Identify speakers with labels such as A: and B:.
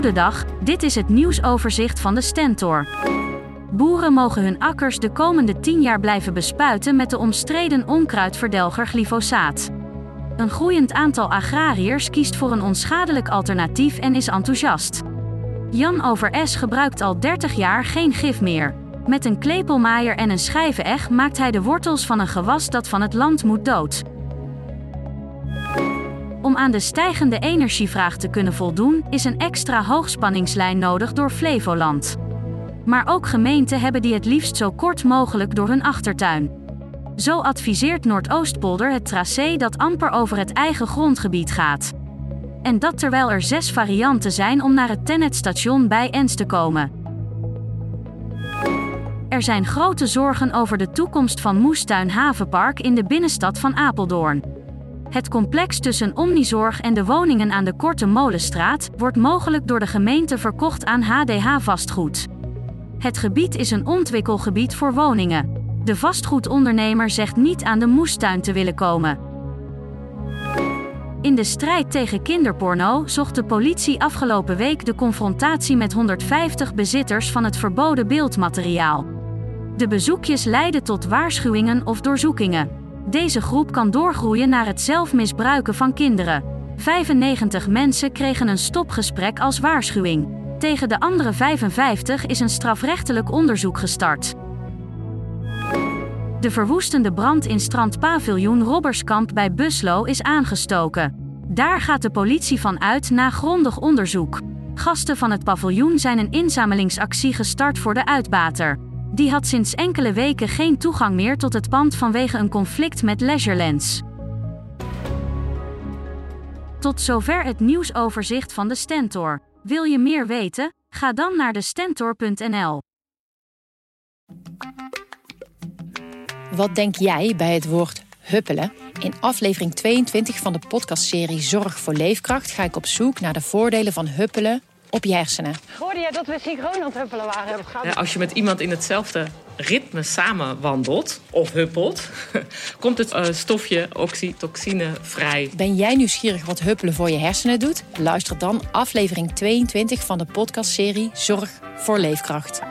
A: Goedendag, dit is het nieuwsoverzicht van de Stentor. Boeren mogen hun akkers de komende 10 jaar blijven bespuiten met de omstreden onkruidverdelger glyfosaat. Een groeiend aantal agrariërs kiest voor een onschadelijk alternatief en is enthousiast. Jan Over S gebruikt al 30 jaar geen gif meer. Met een klepelmaaier en een schijveneg maakt hij de wortels van een gewas dat van het land moet dood. Om aan de stijgende energievraag te kunnen voldoen, is een extra hoogspanningslijn nodig door Flevoland. Maar ook gemeenten hebben die het liefst zo kort mogelijk door hun achtertuin. Zo adviseert Noordoostpolder het tracé dat amper over het eigen grondgebied gaat. En dat terwijl er zes varianten zijn om naar het Tennetstation bij Ens te komen. Er zijn grote zorgen over de toekomst van Moestuin Havenpark in de binnenstad van Apeldoorn. Het complex tussen Omnizorg en de woningen aan de Korte Molenstraat wordt mogelijk door de gemeente verkocht aan HDH Vastgoed. Het gebied is een ontwikkelgebied voor woningen. De vastgoedondernemer zegt niet aan de moestuin te willen komen. In de strijd tegen kinderporno zocht de politie afgelopen week de confrontatie met 150 bezitters van het verboden beeldmateriaal. De bezoekjes leidden tot waarschuwingen of doorzoekingen. Deze groep kan doorgroeien naar het zelfmisbruiken van kinderen. 95 mensen kregen een stopgesprek als waarschuwing. Tegen de andere 55 is een strafrechtelijk onderzoek gestart. De verwoestende brand in strandpaviljoen Robberskamp bij Buslo is aangestoken. Daar gaat de politie van uit na grondig onderzoek. Gasten van het paviljoen zijn een inzamelingsactie gestart voor de uitbater. Die had sinds enkele weken geen toegang meer tot het pand vanwege een conflict met Leisurelands. Tot zover het nieuwsoverzicht van de Stentor. Wil je meer weten? Ga dan naar de stentor.nl.
B: Wat denk jij bij het woord huppelen? In aflevering 22 van de podcastserie Zorg voor Leefkracht ga ik op zoek naar de voordelen van huppelen op je hersenen.
C: Hoorde jij dat we synchroon aan het huppelen waren?
D: Ja, als je met iemand in hetzelfde ritme samen wandelt of huppelt, komt het uh, stofje oxytocine vrij.
B: Ben jij nieuwsgierig wat huppelen voor je hersenen doet? Luister dan aflevering 22 van de podcastserie Zorg voor Leefkracht.